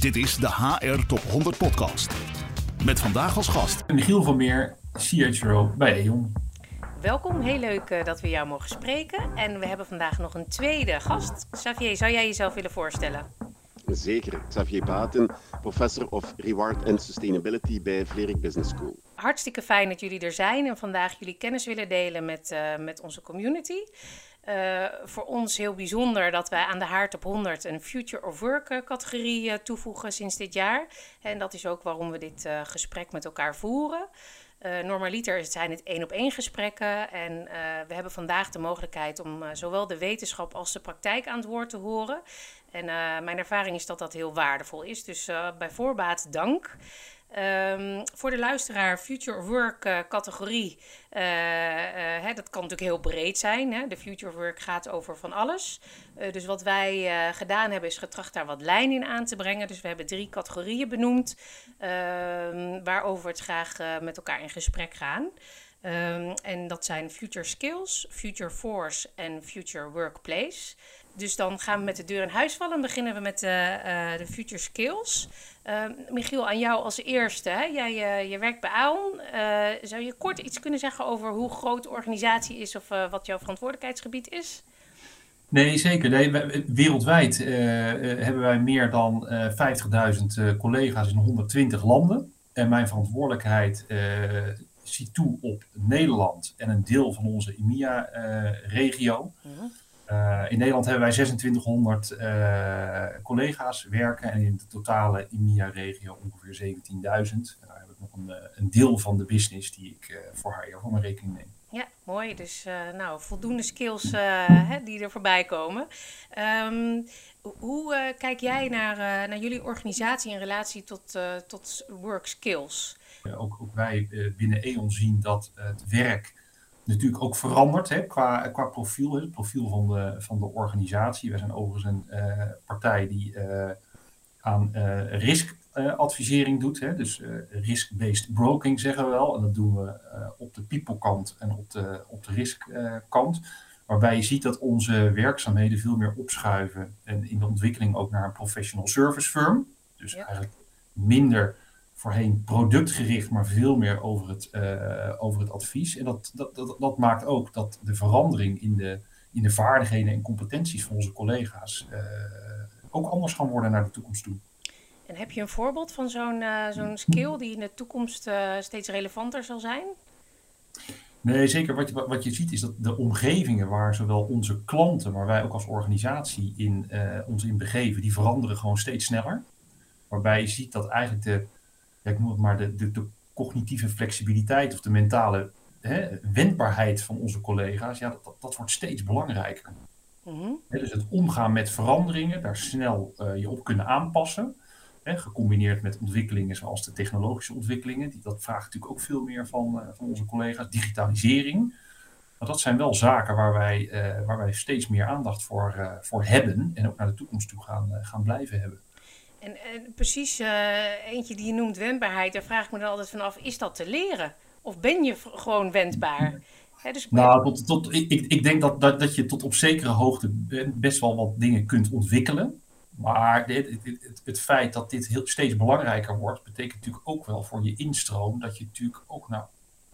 Dit is de HR Top 100 Podcast. Met vandaag als gast Michiel van Meer, CHRO bij E.ON. Welkom, heel leuk uh, dat we jou mogen spreken. En we hebben vandaag nog een tweede gast. Xavier, zou jij jezelf willen voorstellen? Zeker, Xavier Baten, professor of Reward and Sustainability bij Vlerik Business School. Hartstikke fijn dat jullie er zijn en vandaag jullie kennis willen delen met, uh, met onze community. Uh, voor ons heel bijzonder dat wij aan de Haart op 100 een Future of Work uh, categorie uh, toevoegen sinds dit jaar. En dat is ook waarom we dit gesprek met elkaar voeren. normaliter zijn het één op één gesprekken. En we hebben vandaag de mogelijkheid om zowel de wetenschap als de praktijk aan het woord te horen. En mijn ervaring is dat dat heel waardevol is. Dus bij voorbaat dank. Um, voor de luisteraar, Future of Work uh, categorie, uh, uh, hè, dat kan natuurlijk heel breed zijn. Hè? De Future of Work gaat over van alles. dus wat wij gedaan hebben is getracht daar wat lijn in aan te brengen. Dus we hebben drie categorieën benoemd ehm, waarover we het graag met elkaar in gesprek gaan. Um, en dat zijn Future Skills, Future Force en Future Workplace. Dus dan gaan we met de deur in huis vallen en beginnen we met de Future Skills. Uh, Michiel, aan jou als eerste. Hè? Jij uh, je werkt bij AON. Uh, zou je kort iets kunnen zeggen over hoe groot de organisatie is of uh, wat jouw verantwoordelijkheidsgebied is? Nee, zeker. Nee, wereldwijd hebben wij meer dan 50.000 collega's in 120 landen. En mijn verantwoordelijkheid ziet toe op Nederland en een deel van onze EMEA-regio. Uh, in Nederland hebben wij 2600 uh, collega's werken en in de totale IMIA-regio ongeveer 17.000. Daar heb ik nog een, een, deel van de business die ik voor HR voor mijn rekening neem. Ja, mooi. Dus nou, voldoende skills hè, die er voorbij komen. Um, hoe kijk jij naar, naar jullie organisatie in relatie tot, tot work skills? ook, ook wij binnen E.ON zien dat het werk natuurlijk ook veranderd hè, qua, qua profiel, het profiel van de, van de organisatie. Wij zijn overigens een uh, partij die uh, aan uh, riskadvisering doet. Hè, dus risk-based broking zeggen we wel. En dat doen we op de people kant en op de, op de risk kant. Waarbij je ziet dat onze werkzaamheden veel meer opschuiven. En in de ontwikkeling ook naar een professional service firm. Dus ja. eigenlijk minder voorheen productgericht, maar veel meer over het, uh, over het advies. En dat, dat, dat, dat, maakt ook dat de verandering in de, in de vaardigheden en competenties van onze collega's uh, ook anders gaan worden naar de toekomst toe. En heb je een voorbeeld van zo'n uh, zo'n skill die in de toekomst steeds relevanter zal zijn? Nee, zeker. Wat je, wat je ziet is dat de omgevingen waar zowel onze klanten, maar wij ook als organisatie in, ons in begeven, die veranderen gewoon steeds sneller. Waarbij je ziet dat eigenlijk de, ja, ik noem het maar, de, de, de cognitieve flexibiliteit of de mentale hè, wendbaarheid van onze collega's, ja, dat, dat, dat wordt steeds belangrijker. Mm-hmm. Hè, dus het omgaan met veranderingen, daar snel uh, je op kunnen aanpassen. Hè, gecombineerd met ontwikkelingen zoals de technologische ontwikkelingen. Die, dat vraagt natuurlijk ook veel meer van, uh, van onze collega's. Digitalisering. Maar dat zijn wel zaken waar wij, uh, waar wij steeds meer aandacht voor, voor hebben. En ook naar de toekomst toe gaan, gaan blijven hebben. En, en precies uh, eentje die je noemt wendbaarheid, daar vraag ik me dan altijd vanaf, is dat te leren? Of ben je gewoon wendbaar? He, dus nou, tot, tot, ik, ik denk dat, dat, dat je tot op zekere hoogte best wel wat dingen kunt ontwikkelen. Maar het, het, het, het feit dat dit heel, steeds belangrijker wordt, betekent natuurlijk ook wel voor je instroom dat je natuurlijk ook naar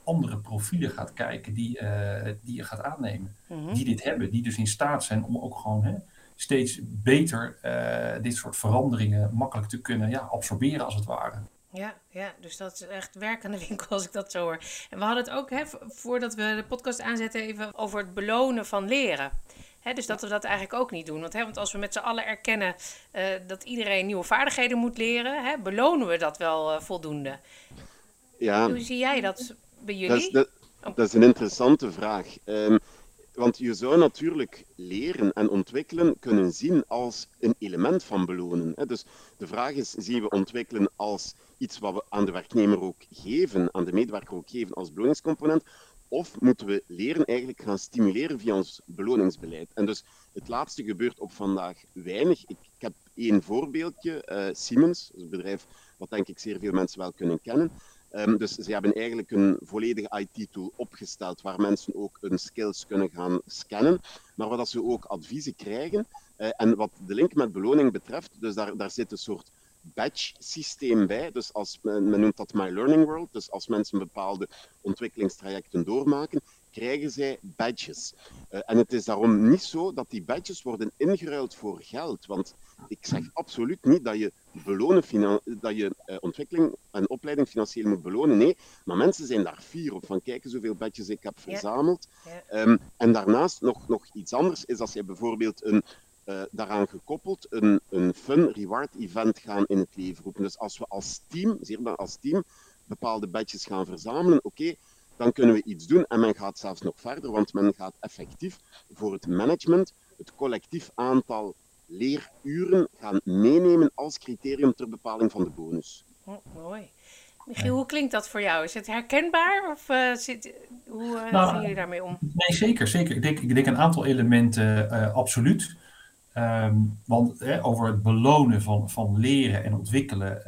andere profielen gaat kijken die, uh, die je gaat aannemen. Mm-hmm. Die dit hebben, die dus in staat zijn om ook gewoon hè, steeds beter uh, dit soort veranderingen makkelijk te kunnen ja, absorberen als het ware. Ja, ja, dus dat is echt werk aan de winkel als ik dat zo hoor. En we hadden het ook, hè, voordat we de podcast aanzetten, even over het belonen van leren. Hè, dus dat we dat eigenlijk ook niet doen. Want, hè, want als we met z'n allen erkennen uh, dat iedereen nieuwe vaardigheden moet leren, hè, belonen we dat wel uh, voldoende. Ja, Hoe zie jij dat bij jullie? Dat is, dat, dat is een interessante vraag. Um, want je zou natuurlijk leren en ontwikkelen kunnen zien als een element van belonen. Dus de vraag is, zien we ontwikkelen als iets wat we aan de werknemer ook geven, aan de medewerker ook geven als beloningscomponent, of moeten we leren eigenlijk gaan stimuleren via ons beloningsbeleid? En dus het laatste gebeurt op vandaag weinig. Ik, heb één voorbeeldje, uh, Siemens, een bedrijf wat denk ik zeer veel mensen wel kunnen kennen. Um, dus ze hebben eigenlijk een volledige IT-tool opgesteld waar mensen ook hun skills kunnen gaan scannen, maar waar dat ze ook adviezen krijgen. Uh, en wat de link met beloning betreft, dus daar, daar zit een soort badge systeem bij. Dus als men, noemt dat My Learning World. Dus als mensen bepaalde ontwikkelingstrajecten doormaken, krijgen zij badges. Uh, en het is daarom niet zo dat die badges worden ingeruild voor geld. Want ik zeg absoluut niet dat je, belonen, dat je uh, ontwikkeling en opleiding financieel moet belonen. Nee, maar mensen zijn daar fier op. Van kijken zoveel badges ik heb verzameld. Ja. Um, en daarnaast nog, nog iets anders is als je bijvoorbeeld een uh, daaraan gekoppeld een, een fun reward event gaan in het leven roepen. Dus als we als team, zeer als team, bepaalde badges gaan verzamelen, oké, okay, dan kunnen we iets doen en men gaat zelfs nog verder, want men gaat effectief voor het management het collectief aantal leeruren gaan meenemen als criterium ter bepaling van de bonus. Oh, mooi. Michiel, hoe klinkt dat voor jou? Is het herkenbaar of uh, zit, hoe uh, nou, gaan jullie daarmee om? Nee, zeker. zeker. Ik, denk, ik denk een aantal elementen uh, absoluut. Um, want over het belonen van, van leren en ontwikkelen,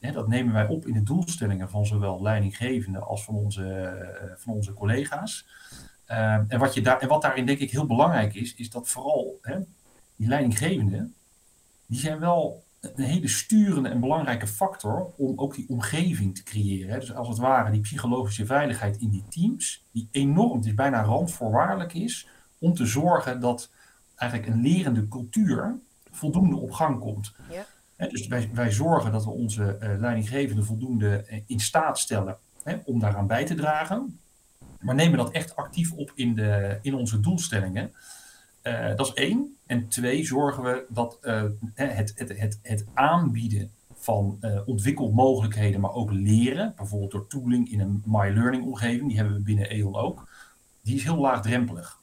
uh, dat nemen wij op in de doelstellingen van zowel leidinggevenden als van onze, uh, van onze collega's. Uh, en, wat je daar, en wat daarin denk ik heel belangrijk is, is dat vooral die leidinggevenden, die zijn wel een hele sturende en belangrijke factor om ook die omgeving te creëren. Dus als het ware die psychologische veiligheid in die teams, die enorm, die bijna randvoorwaardelijk is om te zorgen dat eigenlijk een lerende cultuur voldoende op gang komt. Ja. dus wij, wij zorgen dat we onze uh, leidinggevenden voldoende uh, in staat stellen hè, om daaraan bij te dragen. Maar nemen dat echt actief op in, de, in onze doelstellingen. Uh, dat is één. En twee, zorgen we dat het, het, het, het aanbieden van ontwikkelmogelijkheden, maar ook leren, bijvoorbeeld door tooling in een My Learning omgeving, die hebben we binnen E.ON ook, die is heel laagdrempelig.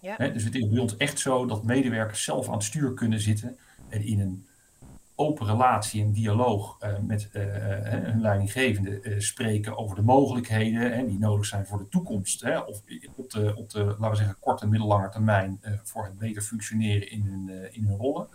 Ja. dus het is bij ons echt zo dat medewerkers zelf aan het stuur kunnen zitten en in een open relatie en dialoog uh, met uh, hun leidinggevende uh, spreken over de mogelijkheden die nodig zijn voor de toekomst. Hè, of op de, op de, laten we zeggen, korte en middellange termijn voor het beter functioneren in hun, in hun rollen.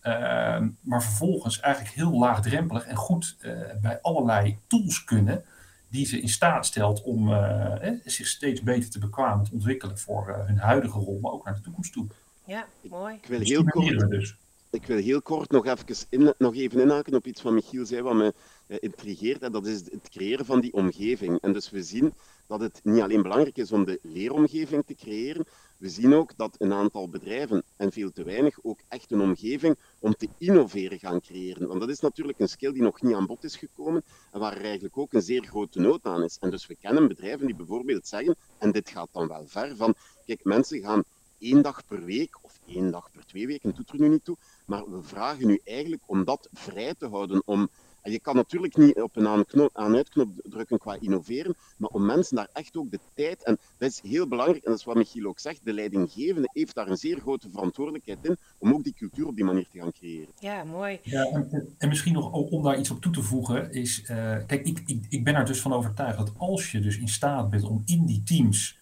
Ehm, maar vervolgens eigenlijk heel laagdrempelig en goed bij allerlei tools kunnen die ze in staat stelt om uh, zich steeds beter te bekwamen te ontwikkelen voor uh, hun huidige rol, maar ook naar de toekomst toe. Ja, mooi. Ik wil heel kort, dus. Ik wil heel kort nog even, nog even inhaken op iets wat Michiel zei, wat me uh, intrigeert. En dat is het creëren van die omgeving. En dus we zien dat het niet alleen belangrijk is om de leeromgeving te creëren, we zien ook dat een aantal bedrijven, en veel te weinig, ook echt een omgeving om te innoveren gaan creëren. Want dat is natuurlijk een skill die nog niet aan bod is gekomen en waar er eigenlijk ook een zeer grote nood aan is. En dus we kennen bedrijven die bijvoorbeeld zeggen, en dit gaat dan wel ver, van kijk, mensen gaan één dag per week of één dag per twee weken, doet er nu niet toe, maar we vragen nu eigenlijk om dat vrij te houden, om en je kan natuurlijk niet op een aan-uitknop drukken qua innoveren, maar om mensen daar echt ook de tijd, en dat is heel belangrijk, en dat is wat Michiel ook zegt, de leidinggevende heeft daar een zeer grote verantwoordelijkheid in om ook die cultuur op die manier te gaan creëren. Ja, mooi. Ja, en, en misschien nog om daar iets op toe te voegen, is, uh, kijk, ik, ik, ik ben er dus van overtuigd dat als je dus in staat bent om in die teams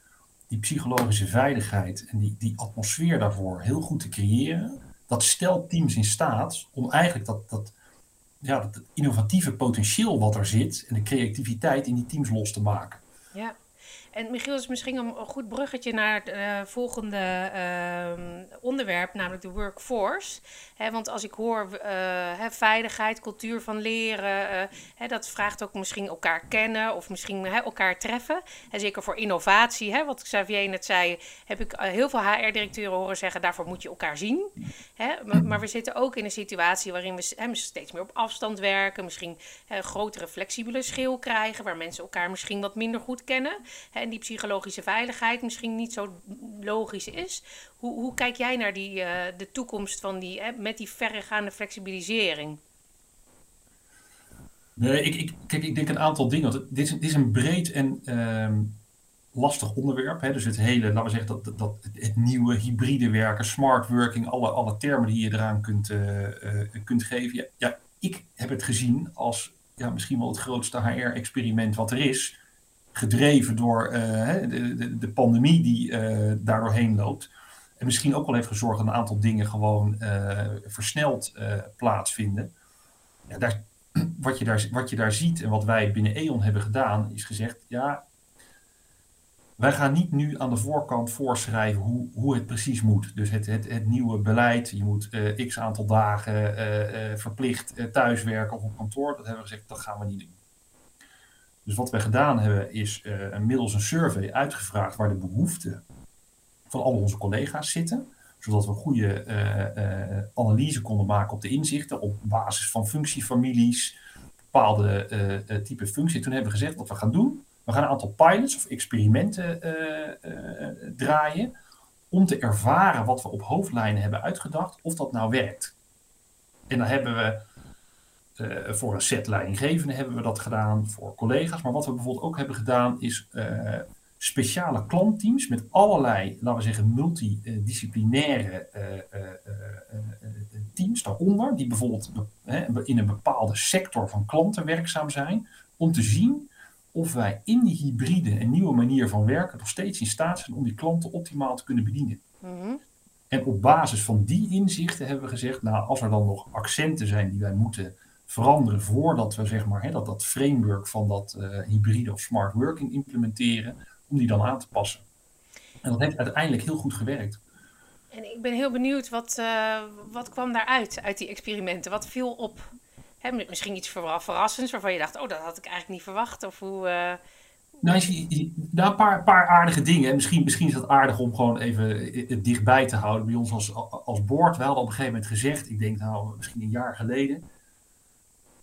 die psychologische veiligheid en die, die atmosfeer daarvoor heel goed te creëren, dat stelt teams in staat om eigenlijk dat, dat ja, het innovatieve potentieel wat er zit en de creativiteit in die teams los te maken. Ja. En Michiel is misschien een goed bruggetje naar het uh, volgende uh, onderwerp, namelijk de workforce. Want als ik hoor he, veiligheid, cultuur van leren, he, dat vraagt ook misschien elkaar kennen of misschien elkaar treffen. En zeker voor innovatie, wat Xavier net zei, heb ik heel veel HR-directeuren horen zeggen, daarvoor moet je elkaar zien. Maar, maar, we zitten ook in een situatie waarin we steeds meer op afstand werken, misschien grotere flexibele schil krijgen, waar mensen elkaar misschien wat minder goed kennen en die psychologische veiligheid misschien niet zo logisch is. Hoe, hoe kijk jij naar die, uh, de toekomst van die, met die verregaande flexibilisering? Nee, ik, ik, kijk, ik denk een aantal dingen. Dit is, dit is een breed en uh, lastig onderwerp. Hè? Dus het hele, laten we zeggen, dat, dat, het nieuwe hybride werken, smart working, alle, alle termen die je eraan kunt, uh, uh, kunt geven. Ja, ja, ik heb het gezien als ja, misschien wel het grootste HR-experiment wat er is gedreven door uh, de, de, de, pandemie die uh, daardoor heen loopt. En misschien ook wel heeft gezorgd dat een aantal dingen gewoon uh, versneld plaatsvinden. Daar, wat, je daar, wat je daar ziet en wat wij binnen E.ON hebben gedaan, is gezegd, ja, wij gaan niet nu aan de voorkant voorschrijven hoe, hoe het precies moet. Dus het, het, het nieuwe beleid, je moet x aantal dagen verplicht thuiswerken of op kantoor. Dat hebben we gezegd, dat gaan we niet doen. Dus wat we gedaan hebben, is middels een survey uitgevraagd waar de behoeften van al onze collega's zitten. Zodat we goede analyse konden maken op de inzichten op basis van functiefamilies, bepaalde type functie. Toen hebben we gezegd wat we gaan doen we gaan een aantal pilots of experimenten uh, uh, draaien om te ervaren wat we op hoofdlijnen hebben uitgedacht, of dat nou werkt. En dan hebben we uh, voor een set leidinggevenden hebben we dat gedaan, voor collega's. Maar wat we bijvoorbeeld ook hebben gedaan, is speciale klantteams met allerlei, laten we zeggen, multidisciplinaire teams daaronder, die bijvoorbeeld in een bepaalde sector van klanten werkzaam zijn, om te zien of wij in die hybride en nieuwe manier van werken nog steeds in staat zijn om die klanten optimaal te kunnen bedienen. Mhm. En op basis van die inzichten hebben we gezegd, nou, als er dan nog accenten zijn die wij moeten veranderen voordat we zeg maar, hè, dat, dat framework van dat uh, hybride of smart working implementeren, om die dan aan te passen. En dat heeft uiteindelijk heel goed gewerkt. En ik ben heel benieuwd, wat, uh, wat kwam daaruit, uit die experimenten? Wat viel op? Hè, misschien iets verrassends waarvan je dacht, oh, dat had ik eigenlijk niet verwacht. Of hoe. Uh... Nou, een paar, paar aardige dingen. Misschien, misschien is het aardig om gewoon even het dichtbij te houden. Bij ons als, als board, we hadden op een gegeven moment gezegd, ik denk nou misschien een jaar geleden.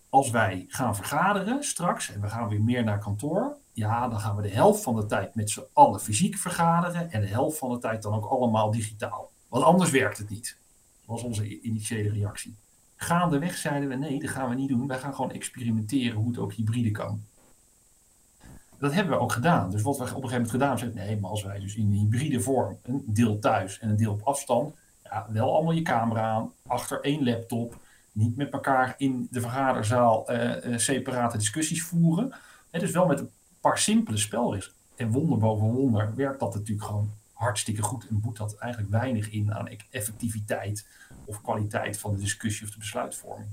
Als wij gaan vergaderen straks en we gaan weer meer naar kantoor, ja, dan gaan we de helft van de tijd met z'n allen fysiek vergaderen en de helft van de tijd dan ook allemaal digitaal. Want anders werkt het niet. Was onze initiële reactie. Gaandeweg zeiden we nee, dat gaan we niet doen. Wij gaan gewoon experimenteren hoe het ook hybride kan. Dat hebben we ook gedaan. Dus wat we op een gegeven moment gedaan hebben, nee, maar als wij dus in hybride vorm, een deel thuis en een deel op afstand, ja, wel allemaal je camera aan, achter één laptop, niet met elkaar in de vergaderzaal uh, uh, separate discussies voeren. Het dus wel met een paar simpele spelregels. En wonder boven wonder werkt dat natuurlijk gewoon hartstikke goed en boet dat eigenlijk weinig in aan e- effectiviteit of kwaliteit van de discussie of de besluitvorming.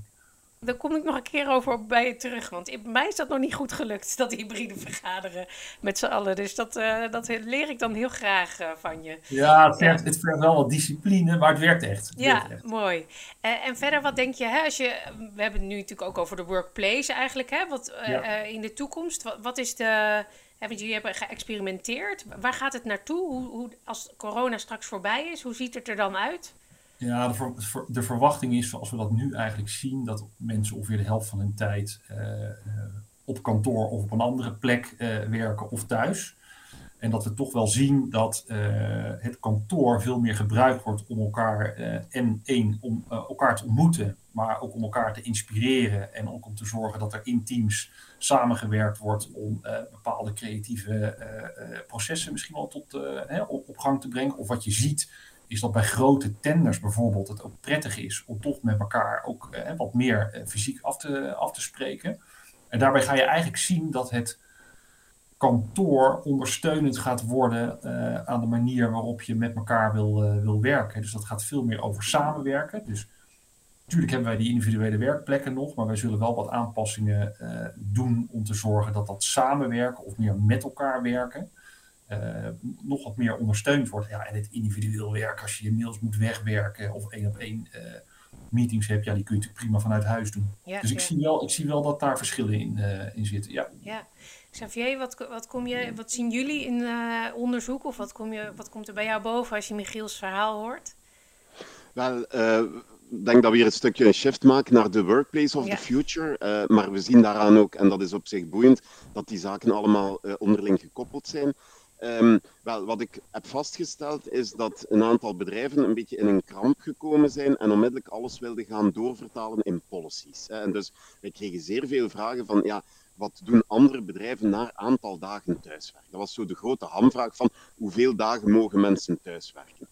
Daar kom ik nog een keer over bij je terug. Want bij mij is dat nog niet goed gelukt, dat hybride vergaderen met z'n allen. Dus dat, uh, dat leer ik dan heel graag uh, van je. Ja, het vergt, het vergt wel wat discipline, maar het werkt echt. Het ja, werkt echt. mooi. Uh, en verder, wat denk je, hè, als je, we hebben het nu natuurlijk ook over de workplace eigenlijk, hè, wat, ja. in de toekomst. Wat, wat is de, want jullie hebben geëxperimenteerd. Waar gaat het naartoe? Hoe, hoe, als corona straks voorbij is, hoe ziet het er dan uit? Ja, de, de, verwachting is, zoals we dat nu eigenlijk zien, dat mensen ongeveer de helft van hun tijd uh, op kantoor of op een andere plek uh, werken of thuis. En dat we toch wel zien dat het kantoor veel meer gebruikt wordt om elkaar en één om elkaar te ontmoeten, maar ook om elkaar te inspireren en ook om te zorgen dat er in teams samengewerkt wordt om bepaalde creatieve processen misschien wel tot, op, op gang te brengen. Of wat je ziet is dat bij grote tenders bijvoorbeeld het ook prettig is om toch met elkaar ook eh, wat meer eh, fysiek af te, af te spreken. En daarbij ga je eigenlijk zien dat het kantoor ondersteunend gaat worden uh, aan de manier waarop je met elkaar wil, wil werken. Dus dat gaat veel meer over samenwerken. Dus natuurlijk hebben wij die individuele werkplekken nog, maar wij zullen wel wat aanpassingen doen om te zorgen dat dat samenwerken of meer met elkaar werken uh, nog wat meer ondersteund wordt. Ja, en het individueel werk, als je je mails moet wegwerken of één op één uh, meetings hebt, ja, die kun je natuurlijk prima vanuit huis doen. Ja, dus ik, ja. zie wel, ik zie wel dat daar verschillen in, uh, in zitten. Ja. ja. Xavier, wat, wat, kom je, wat zien jullie in onderzoek of wat, kom je, wat komt er bij jou boven als je Michiels verhaal hoort? Wel, ik denk dat we hier een stukje een shift maken naar de workplace of ja. the future. Uh, maar we zien daaraan ook, en dat is op zich boeiend, dat die zaken allemaal uh, onderling gekoppeld zijn. Um, wel, wat ik heb vastgesteld is dat een aantal bedrijven een beetje in een kramp gekomen zijn en onmiddellijk alles wilden gaan doorvertalen in policies. En dus wij kregen zeer veel vragen van, ja, wat doen andere bedrijven naar aantal dagen thuiswerken? Dat was zo de grote hamvraag van hoeveel dagen mogen mensen thuiswerken?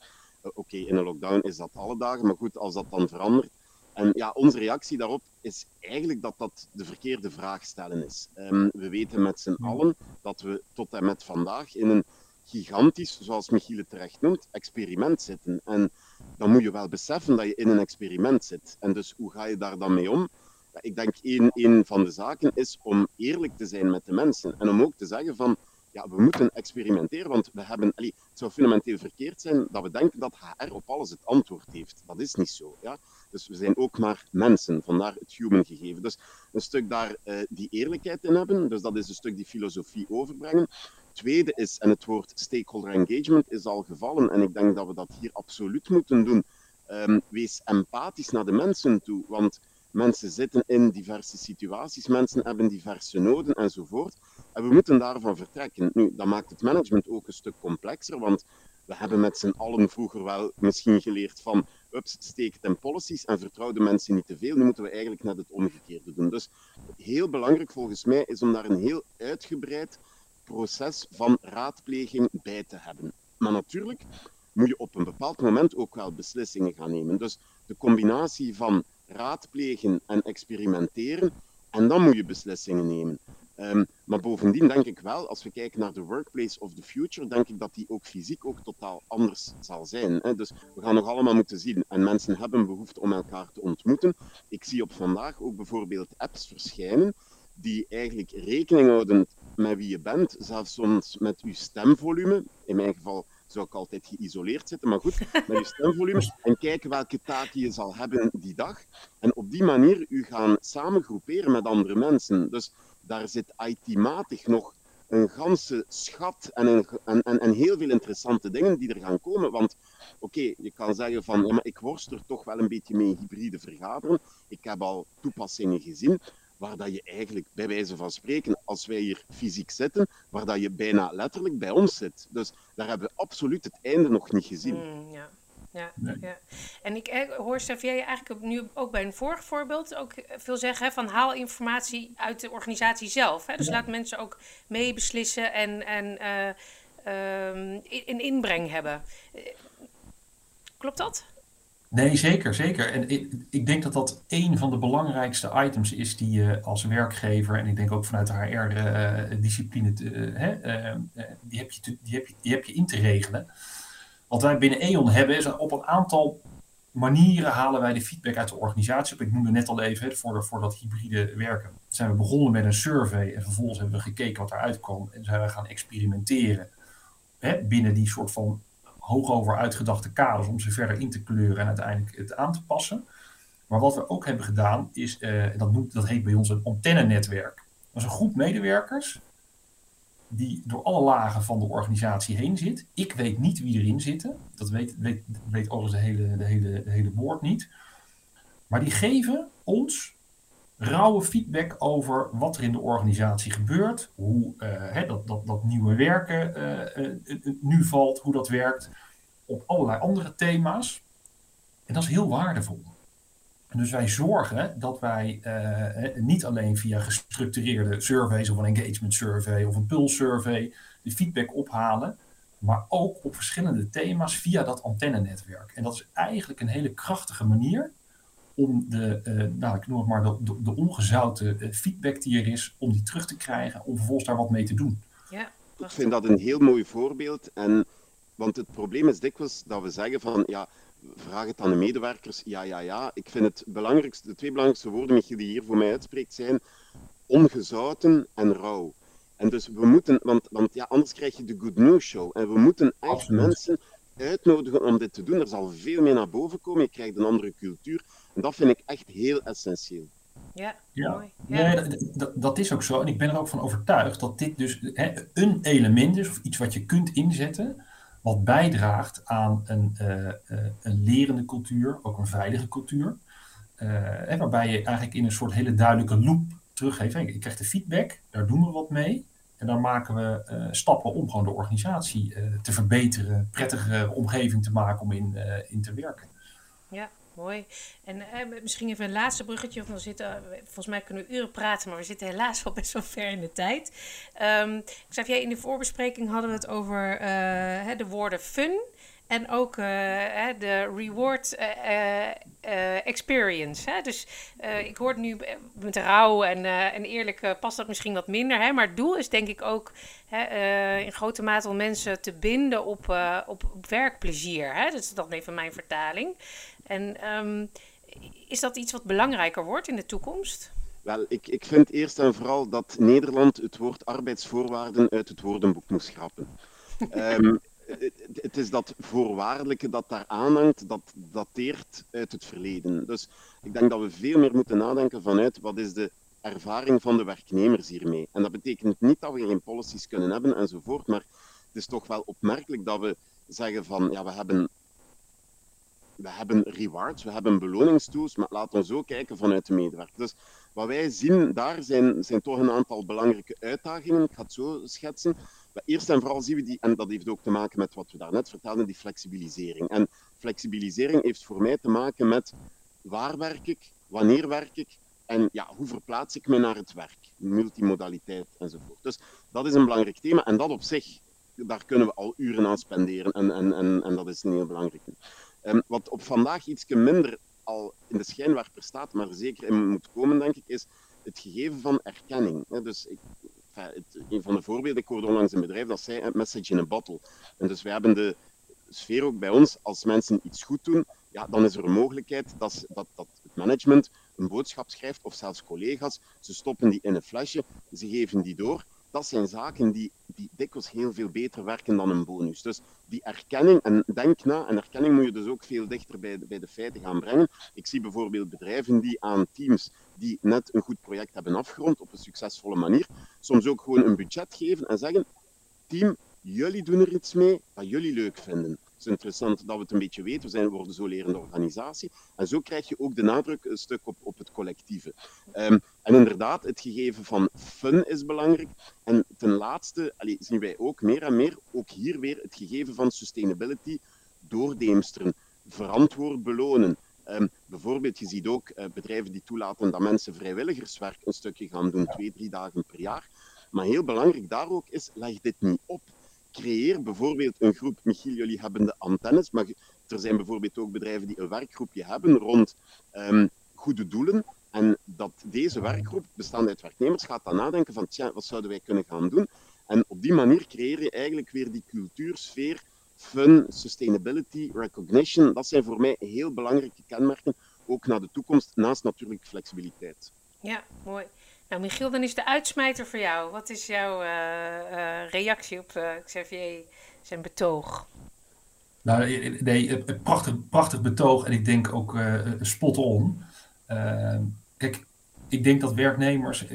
Uh, Oké, in een lockdown is dat alle dagen, maar goed, als dat dan verandert, en ja, onze reactie daarop is eigenlijk dat dat de verkeerde vraag stellen is. Um, we weten met z'n allen dat we tot en met vandaag in een gigantisch, zoals Michiel het terecht noemt, experiment zitten. En dan moet je wel beseffen dat je in een experiment zit. En dus hoe ga je daar dan mee om? Ik denk een, een van de zaken is om eerlijk te zijn met de mensen. En om ook te zeggen van, ja, we moeten experimenteren, want we hebben, allee, het zou fundamenteel verkeerd zijn dat we denken dat HR op alles het antwoord heeft. Dat is niet zo. Ja? Dus we zijn ook maar mensen, vandaar het human gegeven. Dus een stuk daar uh, die eerlijkheid in hebben, dus dat is een stuk die filosofie overbrengen. Tweede is, en het woord stakeholder engagement is al gevallen, en ik denk dat we dat hier absoluut moeten doen. Um, wees empathisch naar de mensen toe, want mensen zitten in diverse situaties, mensen hebben diverse noden enzovoort. En we moeten daarvan vertrekken. Nu, dat maakt het management ook een stuk complexer, want we hebben met z'n allen vroeger wel misschien geleerd van ups, steek het in policies en vertrouw de mensen niet te veel. Nu moeten we eigenlijk net het omgekeerde doen. Dus heel belangrijk volgens mij is om daar een heel uitgebreid proces van raadpleging bij te hebben. Maar natuurlijk moet je op een bepaald moment ook wel beslissingen gaan nemen. Dus de combinatie van raadplegen en experimenteren, en dan moet je beslissingen nemen. Um, maar bovendien denk ik wel, als we kijken naar de workplace of the future, denk ik dat die ook fysiek ook totaal anders zal zijn. Hè? Dus we gaan nog allemaal moeten zien. En mensen hebben behoefte om elkaar te ontmoeten. Ik zie op vandaag ook bijvoorbeeld apps verschijnen die eigenlijk rekening houden met wie je bent, zelfs soms met je stemvolume. In mijn geval zou ik altijd geïsoleerd zitten, maar goed, met je stemvolume. En kijken welke taken je zal hebben die dag. En op die manier u gaan samen groeperen met andere mensen. Dus daar zit IT-matig nog een ganse schat en, een, en, en, heel veel interessante dingen die er gaan komen. Want oké, je kan zeggen van, ja, maar ik worst er toch wel een beetje mee hybride vergaderen. Ik heb al toepassingen gezien waar dat je eigenlijk, bij wijze van spreken, als wij hier fysiek zitten, waar dat je bijna letterlijk bij ons zit. Dus daar hebben we absoluut het einde nog niet gezien. Mm, ja. Ja, ja. En ik eh, hoor Xavier eigenlijk nu ook bij een vorig voorbeeld ook veel zeggen van haal informatie uit de organisatie zelf. Hè? Dus laat mensen ook meebeslissen en, en uh, in inbreng hebben. Eh, klopt dat? Nee, zeker, zeker. En ik, ik, denk dat dat een van de belangrijkste items is die je als werkgever, en ik denk ook vanuit de HR-discipline, die, heb je die, heb je, die heb je in te regelen. Wat wij binnen E.ON hebben is op een aantal manieren halen wij de feedback uit de organisatie. Ik noemde net al even, voor, voor dat hybride werken, zijn we begonnen met een survey en vervolgens hebben we gekeken wat eruit kwam en zijn we gaan experimenteren binnen die soort van hoogover uitgedachte kaders om ze verder in te kleuren en uiteindelijk het aan te passen. Maar wat we ook hebben gedaan is, uh, dat, dat heet bij ons een antennenetwerk. Dat is een groep medewerkers die door alle lagen van de organisatie heen zit. Ik weet niet wie erin zitten. Dat weet, weet, weet overigens de hele, de, hele, de hele board niet. Maar die geven ons rauwe feedback over wat er in de organisatie gebeurt. Hoe uh, hè, dat, dat, dat nieuwe werken uh, nu valt, hoe dat werkt. Op allerlei andere thema's. En dat is heel waardevol. Dus wij zorgen dat wij uh, niet alleen via gestructureerde surveys of een engagement survey of een pulse survey de feedback ophalen, maar ook op verschillende thema's via dat antennenetwerk. En dat is eigenlijk een hele krachtige manier om de, uh, nou, ik noem het maar, de, de, ongezouten feedback die er is, om die terug te krijgen, om vervolgens daar wat mee te doen. Ja, ik vind dat een heel mooi voorbeeld. En, want het probleem is dikwijls dat we zeggen van, ja, vraag het aan de medewerkers. Ja, ja, ja. Ik vind het belangrijkste, de twee belangrijkste woorden, Michiel, die hier voor mij uitspreekt, zijn ongezouten en rauw. En dus we moeten, want, want ja, anders krijg je de good news show. En we moeten echt mensen uitnodigen om dit te doen. Er zal veel meer naar boven komen. Je krijgt een andere cultuur. En dat vind ik echt heel essentieel. Ja, ja. mooi. Ja. Nee, dat, dat, is ook zo. En ik ben er ook van overtuigd dat dit dus hè, een element is, of iets wat je kunt inzetten, wat bijdraagt aan een, uh, een lerende cultuur, ook een veilige cultuur. Uh, waarbij je eigenlijk in een soort hele duidelijke loop teruggeeft. Ik krijg de feedback, daar doen we wat mee. En dan maken we stappen om gewoon de organisatie te verbeteren, prettigere omgeving te maken om in, in te werken. Ja, Mooi. En eh, misschien even een laatste bruggetje. Of dan zitten, volgens mij kunnen we uren praten, maar we zitten helaas al best wel ver in de tijd. Ik zei, jij in de voorbespreking hadden we het over uh, de woorden fun. En ook uh, de reward uh, uh, experience. Hè? Dus ik hoor nu met rouw en, en eerlijk past dat misschien wat minder. Hè? Maar het doel is denk ik ook hè, in grote mate om mensen te binden op, op, op werkplezier. Hè? Dat is dan even mijn vertaling. En um, is dat iets wat belangrijker wordt in de toekomst? Wel, ik, ik vind eerst en vooral dat Nederland het woord arbeidsvoorwaarden uit het woordenboek moet schrappen. um, het is dat voorwaardelijke dat daar aanhangt, dat dateert uit het verleden. Dus ik denk dat we veel meer moeten nadenken vanuit wat is de ervaring van de werknemers hiermee. En dat betekent niet dat we geen policies kunnen hebben enzovoort, maar het is toch wel opmerkelijk dat we zeggen van ja, we hebben, we hebben rewards, we hebben beloningstools, maar laten we zo kijken vanuit de medewerker. Dus wat wij zien daar zijn, zijn toch een aantal belangrijke uitdagingen. Ik ga het zo schetsen. Maar eerst en vooral zien we die, en dat heeft ook te maken met wat we daarnet vertelden, die flexibilisering. En flexibilisering heeft voor mij te maken met waar werk ik, wanneer werk ik en ja, hoe verplaats ik me naar het werk, multimodaliteit enzovoort. Dus dat is een belangrijk thema en dat op zich, daar kunnen we al uren aan spenderen en, en, en, en dat is een heel belangrijk. Um, wat op vandaag iets minder al in de schijnwerper staat, maar zeker in moet komen, denk ik, is het gegeven van erkenning. Dus ik, een van de voorbeelden, ik hoorde onlangs een bedrijf dat zei message in a bottle. En dus wij hebben de sfeer ook bij ons, als mensen iets goed doen, ja, dan is er een mogelijkheid dat, dat, dat het management een boodschap schrijft, of zelfs collega's, ze stoppen die in een flesje, ze geven die door dat zijn zaken die, die dikwijls heel veel beter werken dan een bonus. Dus die erkenning, en denk na, en erkenning moet je dus ook veel dichter bij bij de feiten gaan brengen. Ik zie bijvoorbeeld bedrijven die aan teams die net een goed project hebben afgerond op een succesvolle manier, soms ook gewoon een budget geven en zeggen, team, jullie doen er iets mee wat jullie leuk vinden is interessant dat we het een beetje weten. We zijn, worden zo lerende organisatie. En zo krijg je ook de nadruk een stuk op, op het collectieve. Um, en inderdaad, het gegeven van fun is belangrijk. En ten laatste zien wij ook meer en meer, ook hier weer, het gegeven van sustainability doordeemsteren. Verantwoord belonen. Um, bijvoorbeeld, je ziet ook uh, bedrijven die toelaten dat mensen vrijwilligerswerk een stukje gaan doen, twee, drie dagen per jaar. Maar heel belangrijk daar ook is, leg dit niet op creëer bijvoorbeeld een groep, Michiel, jullie hebben de antennes, maar er zijn bijvoorbeeld ook bedrijven die een werkgroepje hebben rond um, goede doelen. En dat deze werkgroep, bestaande uit werknemers, gaat dan nadenken van, tja, wat zouden wij kunnen gaan doen? En op die manier creëer je eigenlijk weer die cultuursfeer, fun, sustainability, recognition. Dat zijn voor mij heel belangrijke kenmerken, ook naar de toekomst, naast natuurlijk flexibiliteit. Ja, mooi. Nou, Michiel, dan is de uitsmijter voor jou. Wat is jouw uh, uh, reactie op uh, Xavier zijn betoog? Nou, nee, prachtig, prachtig betoog en ik denk ook spot on. kijk, ik denk dat werknemers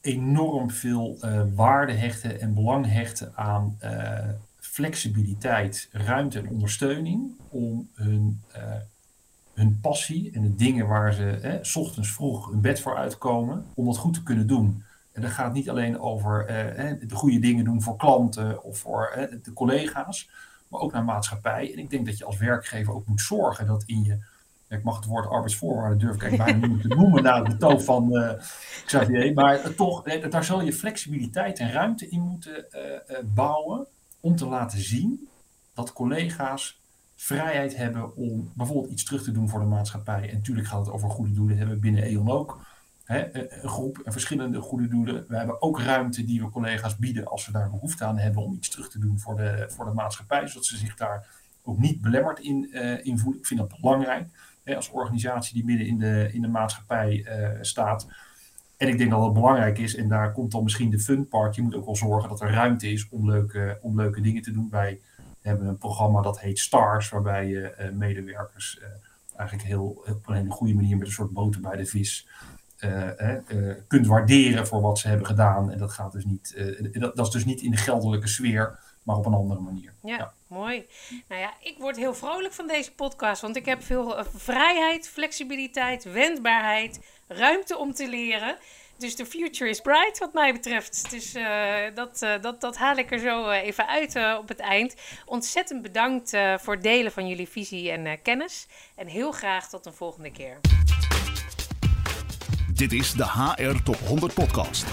enorm veel waarde hechten en belang hechten aan flexibiliteit, ruimte en ondersteuning om hun hun passie en de dingen waar ze hè, s ochtends vroeg hun bed voor uitkomen, om dat goed te kunnen doen. En dat gaat niet alleen over eh, de goede dingen doen voor klanten of voor eh, de collega's, maar ook naar maatschappij. En ik denk dat je als werkgever ook moet zorgen dat in je, ik mag het woord arbeidsvoorwaarden durf ik eigenlijk bijna niet te noemen na het betoog van uh, Xavier, maar toch, daar zal je flexibiliteit en ruimte in moeten bouwen om te laten zien dat collega's vrijheid hebben om bijvoorbeeld iets terug te doen voor de maatschappij. En natuurlijk gaat het over goede doelen, hebben we binnen E.ON ook. Hè, een groep en verschillende goede doelen. We hebben ook ruimte die we collega's bieden als ze daar behoefte aan hebben om iets terug te doen voor de, voor de maatschappij, zodat ze zich daar ook niet belemmerd in, uh, in voelen. Ik vind dat belangrijk als organisatie die midden in de, in de maatschappij uh, staat. En ik denk dat het belangrijk is, en daar komt dan misschien de fun part. Je moet ook wel zorgen dat er ruimte is om leuke, om leuke dingen te doen. Wij hebben een programma dat heet Stars, waarbij je uh, medewerkers uh, eigenlijk heel, op een hele goede manier met een soort boter bij de vis uh, kunt waarderen voor wat ze hebben gedaan. En dat, gaat dus niet, dat, dat, is dus niet in de geldelijke sfeer, maar op een andere manier. Ja, ja, mooi. Nou ja, ik word heel vrolijk van deze podcast, want ik heb veel vrijheid, flexibiliteit, wendbaarheid, ruimte om te leren. Dus de future is bright wat mij betreft. Dus uh, dat, uh, dat, dat haal ik er zo uh, even uit op het eind. Ontzettend bedankt voor het delen van jullie visie en kennis. En heel graag tot een volgende keer. Dit is de HR Top 100 podcast.